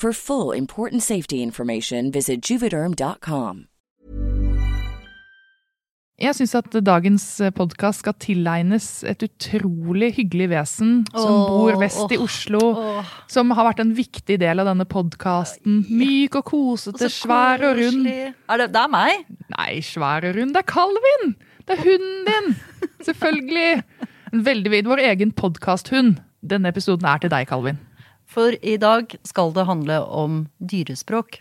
For full important safety information, visit juvederm.com. Jeg syns at dagens podkast skal tilegnes et utrolig hyggelig vesen som oh, bor vest i Oslo. Oh. Som har vært en viktig del av denne podkasten. Myk og kosete, og svær og rund. Er det, det er meg? Nei, svær og rund. Det er Calvin! Det er hunden din! Selvfølgelig. En veldig vid, Vår egen podkasthund. Denne episoden er til deg, Calvin. For i dag skal det handle om dyrespråk.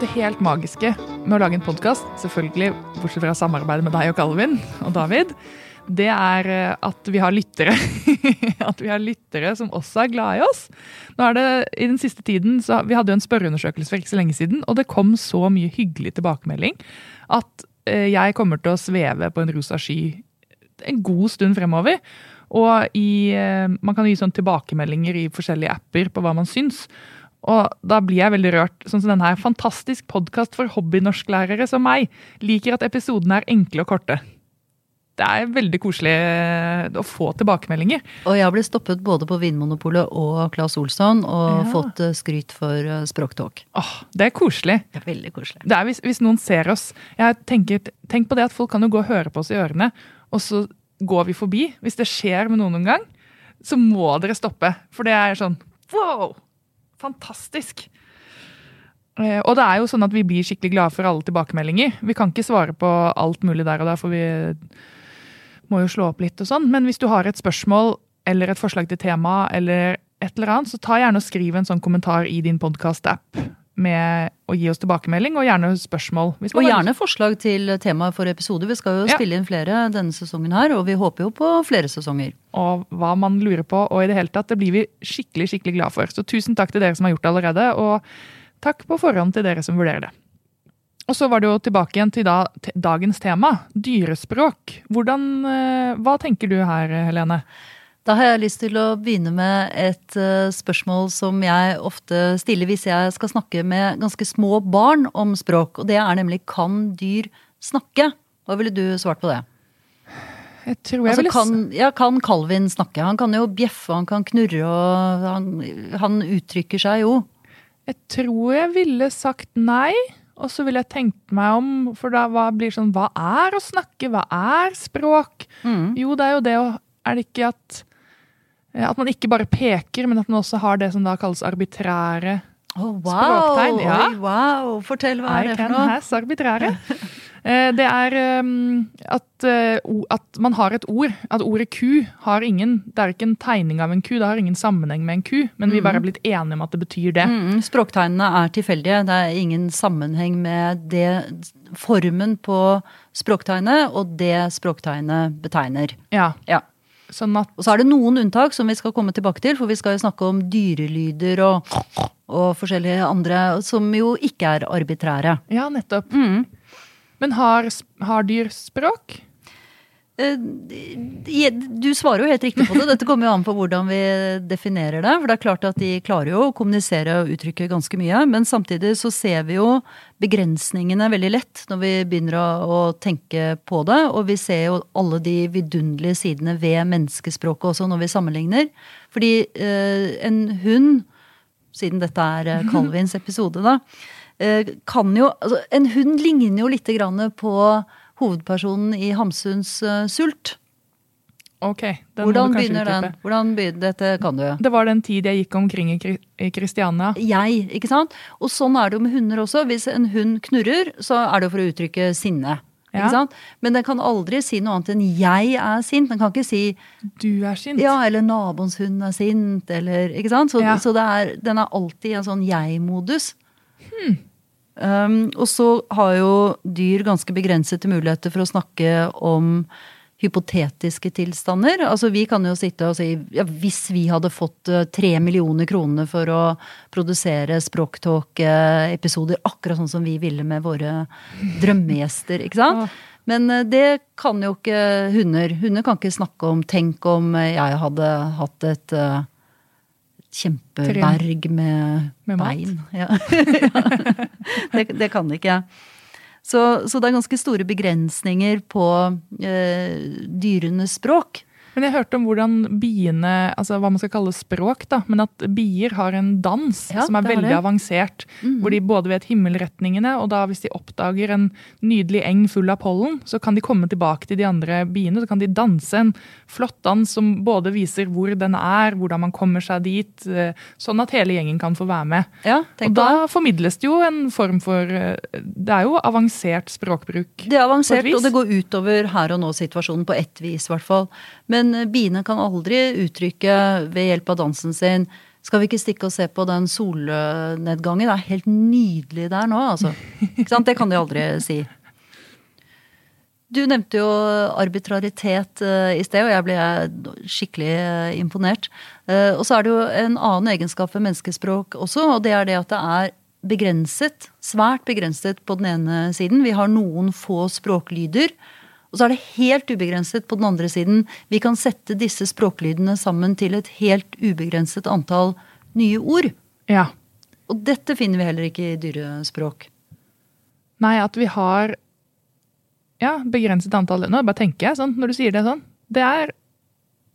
Det helt magiske med å lage en podkast, selvfølgelig bortsett fra samarbeidet med deg og Calvin og David, det er eh, at vi har lyttere. at vi har lyttere som også er glad i oss. Nå er det i den siste tiden, så Vi hadde jo en spørreundersøkelse for ikke så lenge siden, og det kom så mye hyggelig tilbakemelding at eh, jeg kommer til å sveve på en rosa sky en god stund fremover. Og i, eh, man kan gi sånn tilbakemeldinger i forskjellige apper på hva man syns. Og da blir jeg veldig rørt. Sånn som denne her. Fantastisk podkast for hobbynorsklærere som meg. Liker at episodene er enkle og korte. Det er veldig koselig eh, å få tilbakemeldinger. Og jeg ble stoppet både på Vinmonopolet og Claes Olsson og Ja. fått eh, skryt for eh, språktalk. Åh, det er koselig. Det er veldig koselig. Det er hvis, hvis noen ser oss jeg tenker, Tenk på det at folk kan jo gå og høre på oss i ørene, og så går vi forbi. Hvis det skjer med noen noen gang, så må dere stoppe. For det er sånn wow! Fantastisk. Og det er jo sånn at vi blir skikkelig glade for alle tilbakemeldinger. Vi kan ikke svare på alt mulig der og da, for vi må jo slå opp litt og sånn. Men hvis du har et spørsmål eller et forslag til tema eller et eller annet, så ta gjerne og skriv en sånn kommentar i din podkast-app med å gi oss tilbakemelding, og gjerne spørsmål. Og gjerne forslag til tema for episode. Vi skal jo Ja. spille inn flere denne sesongen her, og vi håper jo på flere sesonger. og hva man lurer på, og i det hele tatt. Det blir vi skikkelig skikkelig glad for. Så tusen takk til dere som har gjort det allerede, og takk på forhånd til dere som vurderer det. Og så var det jo tilbake igjen til da, dagens tema, dyrespråk. Hvordan, eh, hva tenker du her, Helene? Da har jeg lyst til å begynne med et eh, spørsmål som jeg ofte stiller hvis jeg skal snakke med ganske små barn om språk. Og det er nemlig kan dyr snakke? Hva ville du svart på det? Jeg tror jeg Altså, kan, ja, kan Calvin snakke? Han kan jo bjeffe, han kan knurre, og han, han uttrykker seg jo. Jeg tror jeg ville sagt nei, og så ville jeg tenkt meg om, for da hva blir sånn Hva er å snakke? Hva er språk? Mm. Jo, det er jo det å Er det ikke at At man ikke bare peker, men at man også har det som da kalles arbitrære Oh, wow! Språktegn, ja. Oi, wow! Fortell, hva er I det can for noe? has arbitrære. Eh, Det er um, at, eh, at man har et ord. At ordet ku har ingen Det er ikke en tegning av en ku, det har ingen sammenheng med en ku, men vi bare er blitt enige om at det betyr det. Mm, språktegnene er tilfeldige. Det er ingen sammenheng med det formen på språktegnet og det språktegnet betegner. Ja, Ja. sånn at Og så er det noen unntak som vi skal komme tilbake til, for vi skal jo snakke om dyrelyder og, og forskjellige andre som jo ikke er arbitrære. Ja, nettopp. Mm. Men har, har dyr språk? Eh, Du svarer jo helt riktig på det. Dette kommer jo an på hvordan vi definerer det. For det er klart at de klarer jo å kommunisere og uttrykke ganske mye. Men samtidig så ser vi jo begrensningene veldig lett når vi begynner å, tenke på det. Og vi ser jo alle de vidunderlige sidene ved menneskespråket også når vi sammenligner. Fordi eh, en hund siden dette er eh, Calvins episode, da, kan jo altså, En hund ligner jo litt grann på hovedpersonen i Hamsuns uh, Sult. Ok, den Hvordan begynner begynner den? Hvordan begynner, dette kan du. Det var den tid jeg gikk omkring i Kri- Kristiania. Jeg, ikke sant? Og sånn er det jo med hunder også. Hvis en hund knurrer, så er det for å uttrykke sinne. Ja. Ikke sant? Men den kan aldri si noe annet enn 'jeg er sint'. Den kan ikke si Du er sint. Ja, eller naboens hund er sint, eller Ikke sant? Så, Ja. så det er, den er alltid i en sånn jeg-modus. Um, og så har jo dyr ganske begrensede muligheter for å snakke om hypotetiske tilstander. Altså Vi kan jo sitte og si ja, hvis vi hadde fått eh, tre millioner kroner for å produsere Språktalk-episoder akkurat sånn som vi ville med våre drømmegjester, ikke sant? Men eh, det kan jo ikke hunder. Hunder kan ikke snakke om 'tenk om eh, jeg hadde hatt et kjempeberg med, Med bein. Ja. det, det kan ikke ikke. Så, så det er ganske store begrensninger på eh, dyrenes språk. Men jeg hørte om hvordan biene, altså hva man skal kalle språk, da, men at bier har en dans Ja, som er veldig avansert. Hvor de både vet himmelretningene, og da hvis de oppdager en nydelig eng full av pollen, så kan de komme tilbake til de andre biene, så kan de danse en flott dans som både viser hvor den er, hvordan man kommer seg dit, eh, sånn at hele gjengen kan få være med. Ja, Og da det. formidles det jo en form for eh, Det er jo avansert språkbruk. Det er avansert, og det går utover her og nå-situasjonen på ett vis, i hvert fall. Men eh, biene kan aldri uttrykke ved hjelp av dansen sin skal vi ikke stikke og se på den solnedgangen? Det er helt nydelig der nå, altså. Ikke sant? Det kan de aldri si. Du nevnte jo arbitraritet eh, i sted, og jeg ble skikkelig eh, imponert. Eh, og så er det jo en annen egenskap ved menneskespråk også, og det er det at det er begrenset, svært begrenset på den ene siden. Vi har noen få språklyder. Og så er det helt ubegrenset på den andre siden. Vi kan sette disse språklydene sammen til et helt ubegrenset antall nye ord. Ja. Og dette finner vi heller ikke i dyrespråk. Nei, at vi har ja, begrenset antall Nå bare tenker jeg sånn, når du sier det sånn. Det er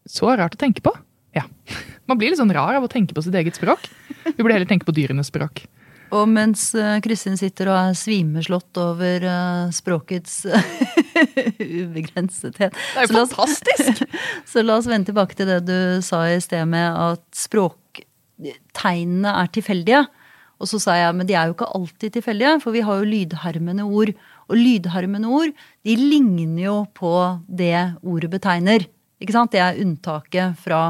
så rart å tenke på. Ja. Man blir litt sånn rar av å tenke på sitt eget språk. Vi burde heller tenke på dyrenes språk. Og mens eh, Kristin sitter og er svimeslått over eh, språkets ubegrensethet Det er så jo la oss- fantastisk! Så la oss vende tilbake til det du sa i sted med at språktegnene er tilfeldige. Og så sa jeg men de er jo ikke alltid tilfeldige, for vi har jo lydharmende ord. Og lydharmende ord de ligner jo på det ordet betegner. Ikke sant? Det er unntaket fra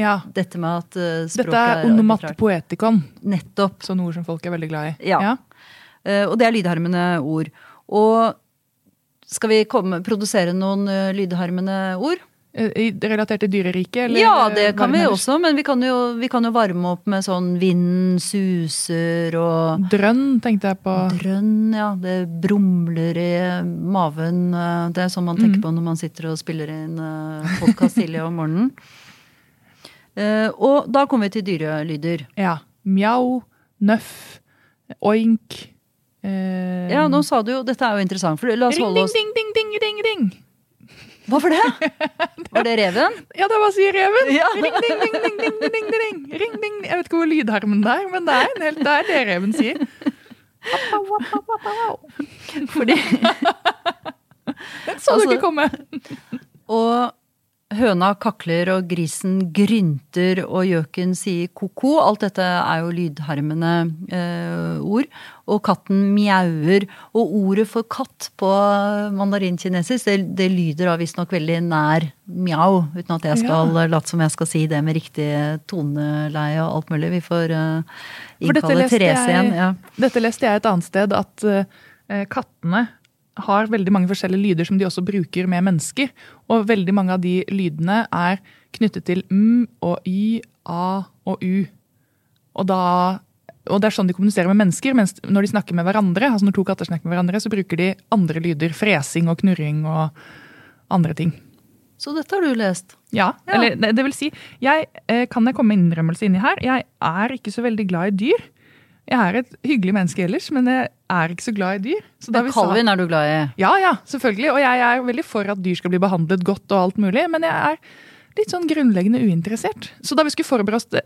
Ja. dette med at språket språket Dette er er onomatopoetikon, Nettopp. sånne ord som folk er veldig glad i. Ja. Eh, Og det er lydharmende ord. Og skal vi komme, produsere noen lydharmende lydhermende ord? Eh, i- Relatert til dyreriket? eller, Ja, eh, det kan vi også, men vi kan, jo, vi kan jo varme opp med sånn vind suser og Drønn, tenkte jeg på. drønn, ja. Det brumler i maven. eh, Det er sånn man tenker Mm. på når man sitter og spiller inn podkast tidlig om morgenen. Eh, Og da kommer vi til dyrelyder. Ja. Mjau, nøff, oink. Eh, Ja, nå sa du jo Dette er jo interessant, for la oss Ring, holde oss ding, ding, ding, ding, ding. Hva for det? Var det reven? Ja, det var sier reven. Ja. Ring, ding, ding, ding, ding, ding, ding. Ring, ding. Jeg vet ikke hvor lydharmen det er, men det er, en helt, det er det reven sier. Fordi Den så du Altså- ikke komme. Og høna kakler, og grisen grynter, og gjøken sier ko-ko. Alt dette er jo lydharmende eh, ord. Og katten mjauer. Og ordet for katt på mandarinkinesisk, det, det lyder da visstnok veldig nær mjau. Uten at jeg skal late som jeg skal si det med riktig toneleie og alt mulig. Vi får eh, innkalle Therese igjen. Ja. Dette leste jeg et annet sted, at eh, kattene har veldig mange forskjellige lyder som de også bruker med mennesker. Og veldig mange av de lydene er knyttet til m og y, a og u. Og, da, og det er sånn de kommuniserer med mennesker, mens når de snakker med hverandre, altså når to katter snakker med hverandre, så bruker de andre lyder. Fresing og knurring og andre ting. Så dette har du lest. Ja, Ja. eller det, vil si, jeg eh, kan jeg komme med innrømmelse inni her. Jeg er ikke så veldig glad i dyr. Jeg er et hyggelig menneske ellers, men jeg er ikke så glad i dyr. Så Men kalven sa- er du glad i. Ja, ja, selvfølgelig. Og jeg er veldig for at dyr skal bli behandlet godt og alt mulig, men jeg er litt sånn grunnleggende uinteressert. Så da vi skulle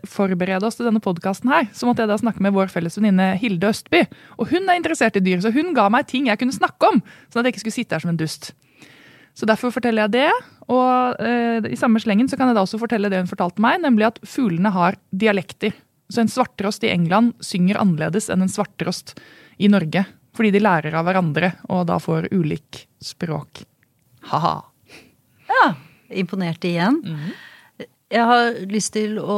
forberede oss til denne podkasten her, så måtte jeg da snakke med vår felles venninne Hilde Østby. Og hun er interessert i dyr, så hun ga meg ting jeg kunne snakke om, sånn at jeg ikke skulle sitte her som en dust. Så derfor forteller jeg det. Og eh, i samme slengen så kan jeg da også fortelle det hun fortalte meg, nemlig at fuglene har dialekter. Så en svarttrost i England synger annerledes enn en svarttrost i Norge. Fordi de lærer av hverandre og da får ulik språk. Ha-ha. Ja, imponert igjen. Jeg har lyst til å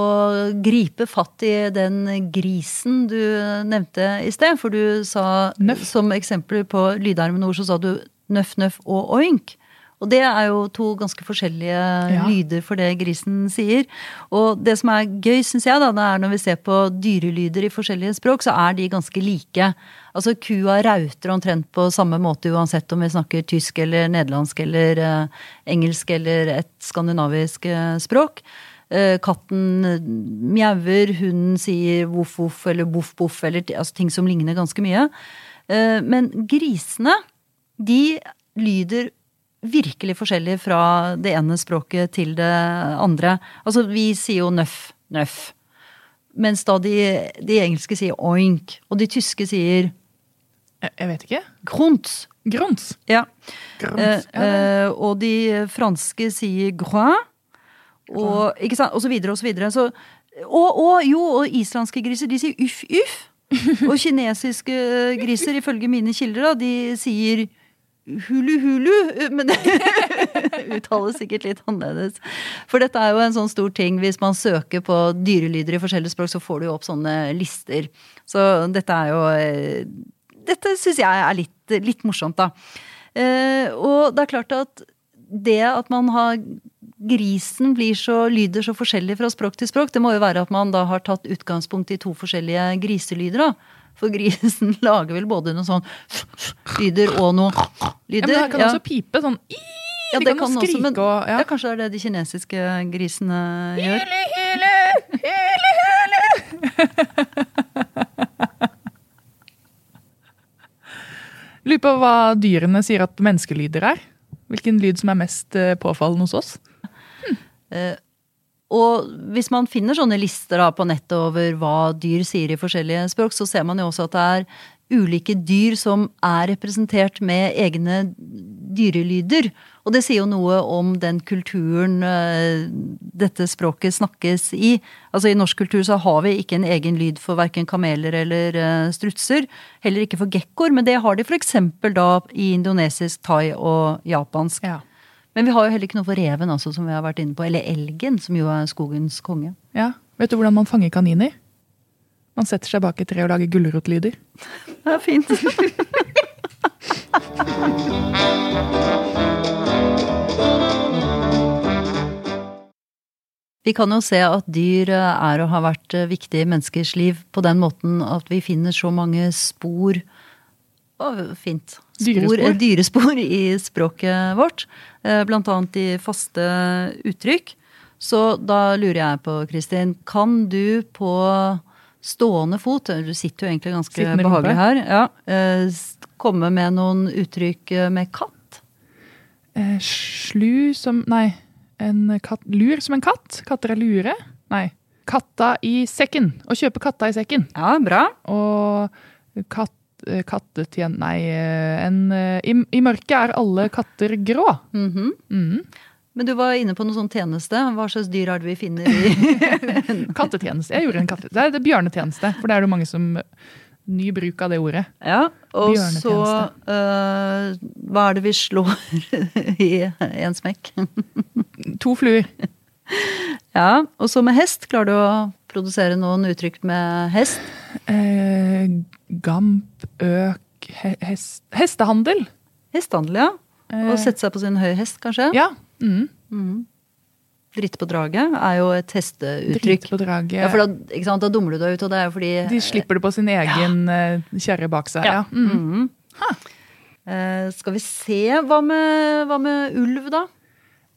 gripe fatt i den grisen du nevnte i sted. For du sa Nøff. som eksempel på lydarmende ord, så sa du nøff, nøff og oink. Og det er jo to ganske forskjellige lyder for det grisen sier. Og det som er gøy, syns jeg, da, det er når vi ser på dyrelyder i forskjellige språk, så er de ganske like. Altså kua rauter omtrent på samme måte uansett om vi snakker tysk eller nederlandsk eller eh, engelsk eller et skandinavisk eh, språk. Eh, katten mjauer, hunden sier voff voff eller boff boff eller altså ting som ligner ganske mye. Eh, men grisene, de lyder virkelig forskjellig fra det ene språket til det andre. Altså, vi sier jo nøff, nøff. Mens da de, de engelske sier oink, og de tyske sier Jeg, vet ikke. grunts. Grunts. Ja. Grons. Eh, Ja, eh, og de franske sier groin. Og, ikke sant? og så videre og så videre. Så, og, og jo, og islandske griser, de sier uff, uff. Og kinesiske griser, ifølge mine kilder, da, de sier hulu hulu. Men det uttales sikkert litt annerledes. For dette er jo en sånn stor ting. Hvis man søker på dyrelyder i forskjellige språk, så får du jo opp sånne lister. Så dette er jo eh, Dette syns jeg er litt, litt morsomt, da. Eh, og det er klart at det at man har grisen blir så, lyder så forskjellig fra språk til språk, det må jo være at man da har tatt utgangspunkt i to forskjellige griselyder, da. For grisen lager vel både noen sånn lyder og noen lyder. ja, men det kan også pipe sånn i, Ja, de det kan, kan skrike også, men og ja. ja, kanskje det er det de kinesiske grisene gjør. Hele, hele, hele, hele. Lurer på hva dyrene sier at menneskelyder er. Hvilken lyd som er mest eh, påfallende hos oss. Og hvis man finner sånne lister på nettet over hva dyr sier i forskjellige språk, så ser man jo også at det er ulike dyr som er representert med egne dyrelyder. Og det sier jo noe om den kulturen eh, dette språket snakkes i. Altså I norsk kultur så har vi ikke en egen lyd for verken kameler eller eh, strutser. Heller ikke for gekkoer, men det har de f.eks. da i indonesisk, thai og japansk. Ja. Men vi har jo heller ikke noe for reven, altså, som vi har vært inne på. Eller elgen, som jo er skogens konge. ja. Vet du hvordan man fanger kaniner? Man setter seg bak et tre og lager gulrotlyder. Det er fint. Vi kan jo se at dyr er og har vært viktige viktig i menneskers liv på den måten at vi finner så mange spor Å, fint. Spor, Dyrespor. eh, dyrespor i språket vårt. eh, Blant annet i faste uttrykk. Så da lurer jeg på, Kristin, kan du på stående fot, du sitter jo egentlig ganske behagelig her, ja, eh, komme med noen uttrykk eh, med katt? Eh, slu som Nei. En katt, lur som en katt? Katter er lure? Nei. Katta i sekken. Å kjøpe katta i sekken. Ja, bra. Og katt, eh, kattetjen... Nei, eh, en, eh, i, I mørket er alle katter grå. Mhm. Mhm. Men du var inne på noe sånn tjeneste. Hva slags dyr er det vi finner i Kattetjeneste. Jeg gjorde en katte... Det er det bjørnetjeneste, for det er det mange som Ny bruk av det ordet. Ja, og så øh, Hva er det vi slår i en smekk? To fluer. Ja, og så med hest. Klarer du å produsere noen uttrykk med hest? Eh, gamp, øk, hest, hestehandel. Hestehandel, ja. Eh, Og sette seg på sin høye hest, kanskje? Ja. Mm. mm. Dritte på draget er jo et hesteuttrykk. hesteuttrykk. på draget. Ja, for da, sant, da dummer du deg ut, og det er jo fordi De slipper det på sin egen ja. kjerre bak seg. Ja. ja. Mm. Mm. Uh, skal vi se Hva med, hva med ulv, da?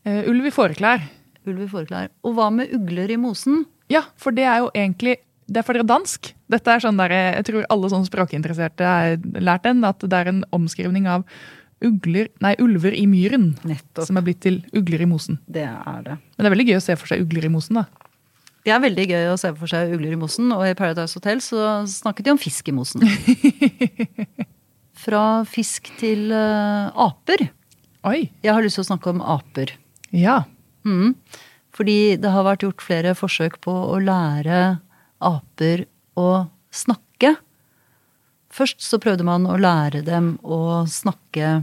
Uh, ulv i fåreklær. Ulv i fåreklær. Og hva med ugler i mosen? Ja, for det er jo egentlig det er for dere dansk. Dette er sånn der, Jeg tror alle sånne språkinteresserte har lært den, at det er en omskrivning av ugler, nei, ulver i myren. Nettopp. Som er blitt til ugler i mosen. Det er det. Men det er veldig gøy å se for seg ugler i mosen, da. Det er veldig gøy å se for seg ugler i mosen, og i Paradise Hotel så snakket de om fisk i mosen. Fra fisk til uh, aper. Oi. Jeg har lyst til å snakke om aper. Ja. Mm. Fordi det har vært gjort flere forsøk på å lære aper å snakke. Først så prøvde man å lære dem å snakke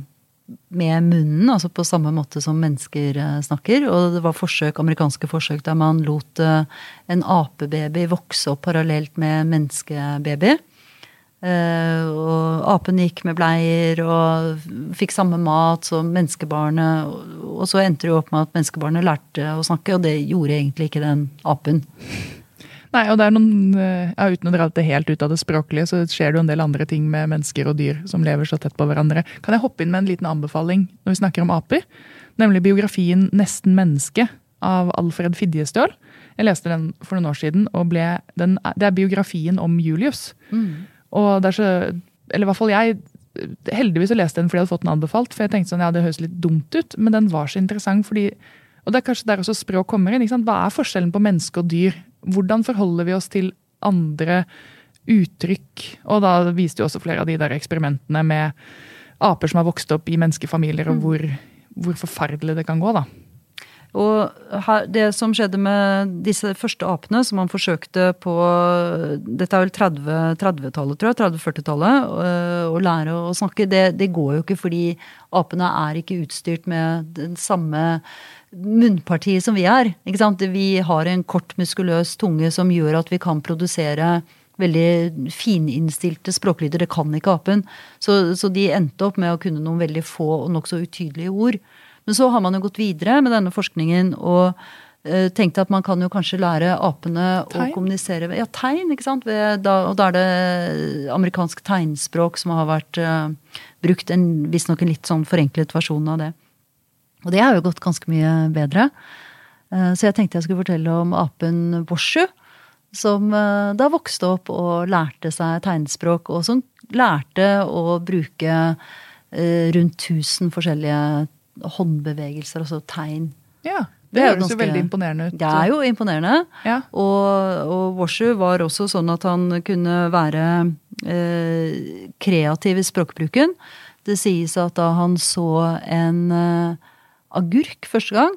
med munnen, altså på samme måte som mennesker eh, snakker. Og det var forsøk, amerikanske forsøk der man lot eh, en apebaby vokse opp parallelt med en menneskebaby. Eh, og apen gikk med bleier og fikk samme mat som menneskebarnet. Og, så endte det jo opp med at menneskebarnet lærte å snakke, og det gjorde egentlig ikke den apen. Nei, og det er noen, eh, ja, Uten å dra det helt ut av det språklige, så skjer det jo en del andre ting med mennesker og dyr som lever så tett på hverandre. Kan jeg hoppe inn med en liten anbefaling når vi snakker om aper? Nemlig biografien 'Nesten menneske' av Alfred Fidjestøl. Jeg leste den for noen år siden, og den, det er biografien om Julius. Og det er så, eller i hvert fall jeg, heldigvis så leste jeg den fordi jeg hadde fått den anbefalt, for jeg tenkte sånn, ja, det høres litt dumt ut, men den var så interessant fordi, og det er kanskje der også språk kommer inn, hva er forskjellen på menneske og dyr? Hvordan forholder vi oss til andre uttrykk? Og da viste jo også flere av de der eksperimentene med aper som har vokst opp i menneskefamilier, og hvor, hvor forferdelig det kan gå, da. Og her, det som skjedde med disse første apene, som man forsøkte på Dette er vel 30-tallet, 30 tror jeg. 30-40-tallet. Å lære å snakke. Det, det går jo ikke fordi apene er ikke utstyrt med den samme munnpartiet som vi er. Ikke sant? Vi har en kort, muskuløs tunge som gjør at vi kan produsere veldig fininnstilte språklyder. Det kan ikke apen. Så, så de endte opp med å kunne noen veldig få og nokså utydelige ord. Men så har man jo gått videre med denne forskningen og uh, tenkte at man kan jo kanskje lære apene Tegn? å kommunisere ved Ja, tegn, ikke sant. Ved, da, og da er det amerikansk tegnspråk som har vært uh, brukt. en Visstnok en litt sånn forenklet versjon av det. Og det har jo gått ganske mye bedre. Uh, så jeg tenkte jeg skulle fortelle om apen Boshu. Som da vokste opp og lærte seg tegnspråk, og som lærte å bruke rundt 1000 forskjellige håndbevegelser, altså tegn. Ja, Det, Det høres ganske, jo veldig imponerende ut. Det er jo imponerende. Ja. Og, og Washu var også sånn at han kunne være eh, kreativ i språkbruken. Det sies at da han så en eh, agurk første gang,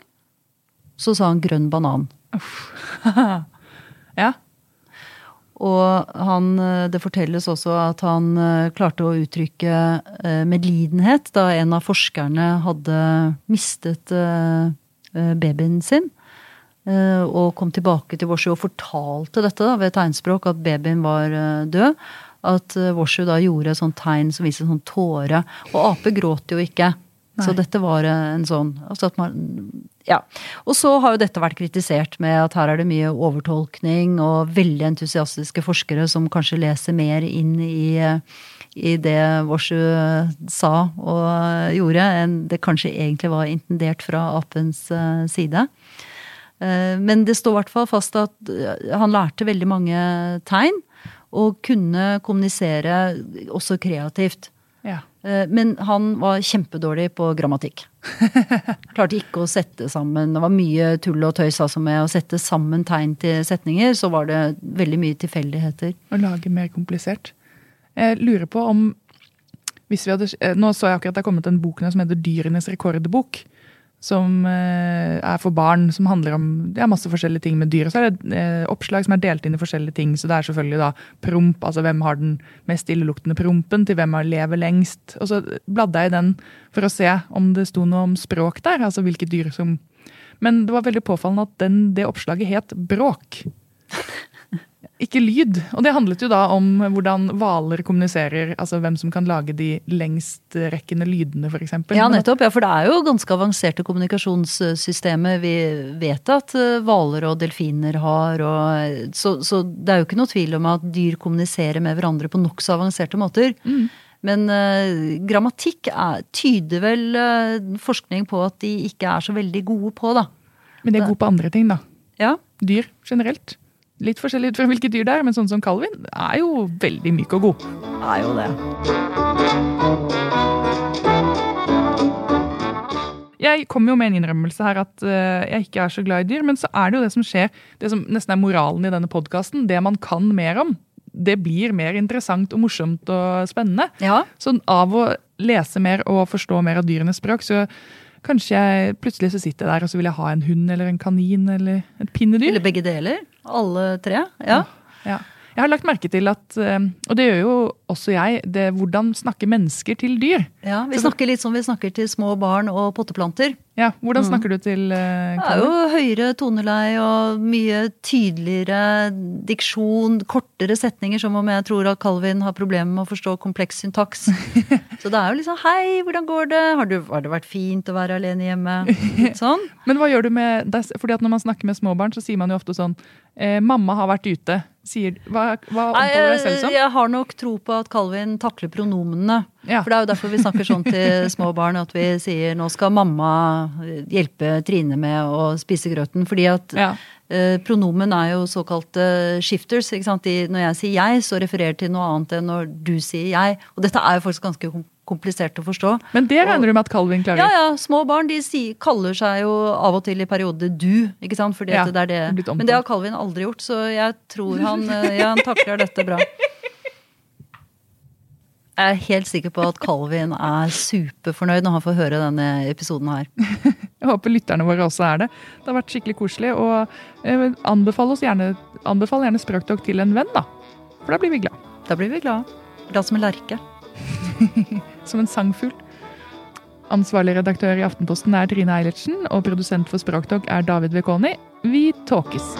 så sa han grønn banan. ja. Og han, eh, det fortelles også at han eh, klarte å uttrykke eh, medlidenhet da en av forskerne hadde mistet babyen sin. Og kom tilbake til Washu og fortalte dette da, ved tegnspråk, at babyen var død. At Washu da gjorde et sånt tegn som viser en sånn tåre. Og ape gråt jo ikke. Så dette var en sånn altså at man, ja. Og så har jo dette vært kritisert med at her er det mye overtolkning og veldig entusiastiske forskere som kanskje leser mer inn i, eh, i det Washu sa og gjorde, enn det kanskje egentlig var intendert fra apens eh, side. Eh, Men det står i hvert fall fast at han lærte veldig mange tegn, og kunne kommunisere også kreativt. Ja. Eh, Men han var kjempedårlig på grammatikk. Klarte ikke å sette sammen Det var mye tull og tøys altså med å sette sammen tegn til setninger. Så var det veldig mye tilfeldigheter. Å lage mer komplisert. Jeg lurer på om hvis vi hadde, eh, Nå så jeg akkurat det er kommet en bok som heter Dyrenes rekordbok. Som eh, er for barn, som handler om ja, masse forskjellige ting med dyr. Og så er det eh, oppslag som er delt inn i forskjellige ting. Så det er selvfølgelig da promp, altså hvem har den mest illeluktende prompen, til hvem har lever lengst. Og så bladde jeg i den for å se om det sto noe om språk der. altså hvilke dyr som... Men det var veldig påfallende at den, det oppslaget het bråk. Ikke lyd. Og det handlet jo da om hvordan hvaler kommuniserer. Altså hvem som kan lage de lengstrekkende lydene, f.eks. Ja, nettopp. Ja, for det er jo ganske avanserte kommunikasjonssystemer vi vet at eh, hvaler og delfiner har. Og, så, så det er jo ikke noe tvil om at dyr kommuniserer med hverandre på nokså avanserte måter. Men uh, grammatikk er, tyder vel uh, forskning på at de ikke er så veldig gode på, da. Men de er gode på andre ting, da. Ja. Dyr generelt. Litt forskjellig ut fra hvilke dyr det er, men sånn som Calvin er jo veldig myk og god. Er jo det. Jeg kommer jo med en innrømmelse her at eh, jeg ikke er så glad i dyr, men så er det jo det som skjer, det som nesten er moralen i denne podkasten. Det man kan mer om, det blir mer interessant og morsomt og spennende. Ja. Så av å lese mer og forstå mer av dyrenes språk, så kanskje jeg plutselig så sitter jeg der og så vil jeg ha en hund eller en kanin eller et pinnedyr. Eller begge deler. Alle tre. Ja. Ja. Jeg har lagt merke til at, eh, og det gjør jo også jeg, det hvordan snakker mennesker til dyr. ja. Vi snakker litt som vi snakker til små barn og potteplanter. Ja, Hvordan snakker du til uh, Det er jo høyere toneleie og mye tydeligere diksjon, kortere setninger, som om jeg tror at Calvin har problemer med å forstå kompleks syntaks. Så det er jo liksom 'hei, hvordan går det', har, du, har det vært fint å være alene hjemme? Litt sånn. Men hva gjør du med? Fordi at Når man snakker med små barn, så sier man jo ofte sånn eh, 'Mamma har vært ute'. Sier, hva hva omtaler du deg selv som? jeg har nok tro på at Calvin takler pronomenene. Ja. For det er jo derfor vi snakker sånn til små barn, at vi sier 'nå skal mamma hjelpe Trine med å spise grøten'. Fordi at Ja. eh, pronomen er jo såkalte shifters. ikke sant? De, når jeg sier 'jeg', så refererer til noe annet enn når du sier 'jeg'. Og dette er jo faktisk ganske komplisert å forstå. Men det regner du med at Calvin klarer? Ja, ja, små barn de sier, kaller seg jo av og til i perioder du, ikke sant? Fordi Ja, det er det. Men det har Calvin aldri gjort, så jeg tror han, eh, ja, han takler dette bra. Jeg er helt sikker på at Calvin er superfornøyd når han får høre denne episoden her. Jeg håper lytterne våre også er det. Det har vært skikkelig koselig. Og eh, anbefal oss gjerne, anbefal gjerne Språktalk til en venn, da. For da blir vi glad. Da blir vi glad. Glad som en lerke. Som en sangfugl. Ansvarlig redaktør i Aftenposten er Trine Eilertsen, og produsent for Språktalk er David Vekoni. Vi tåkes.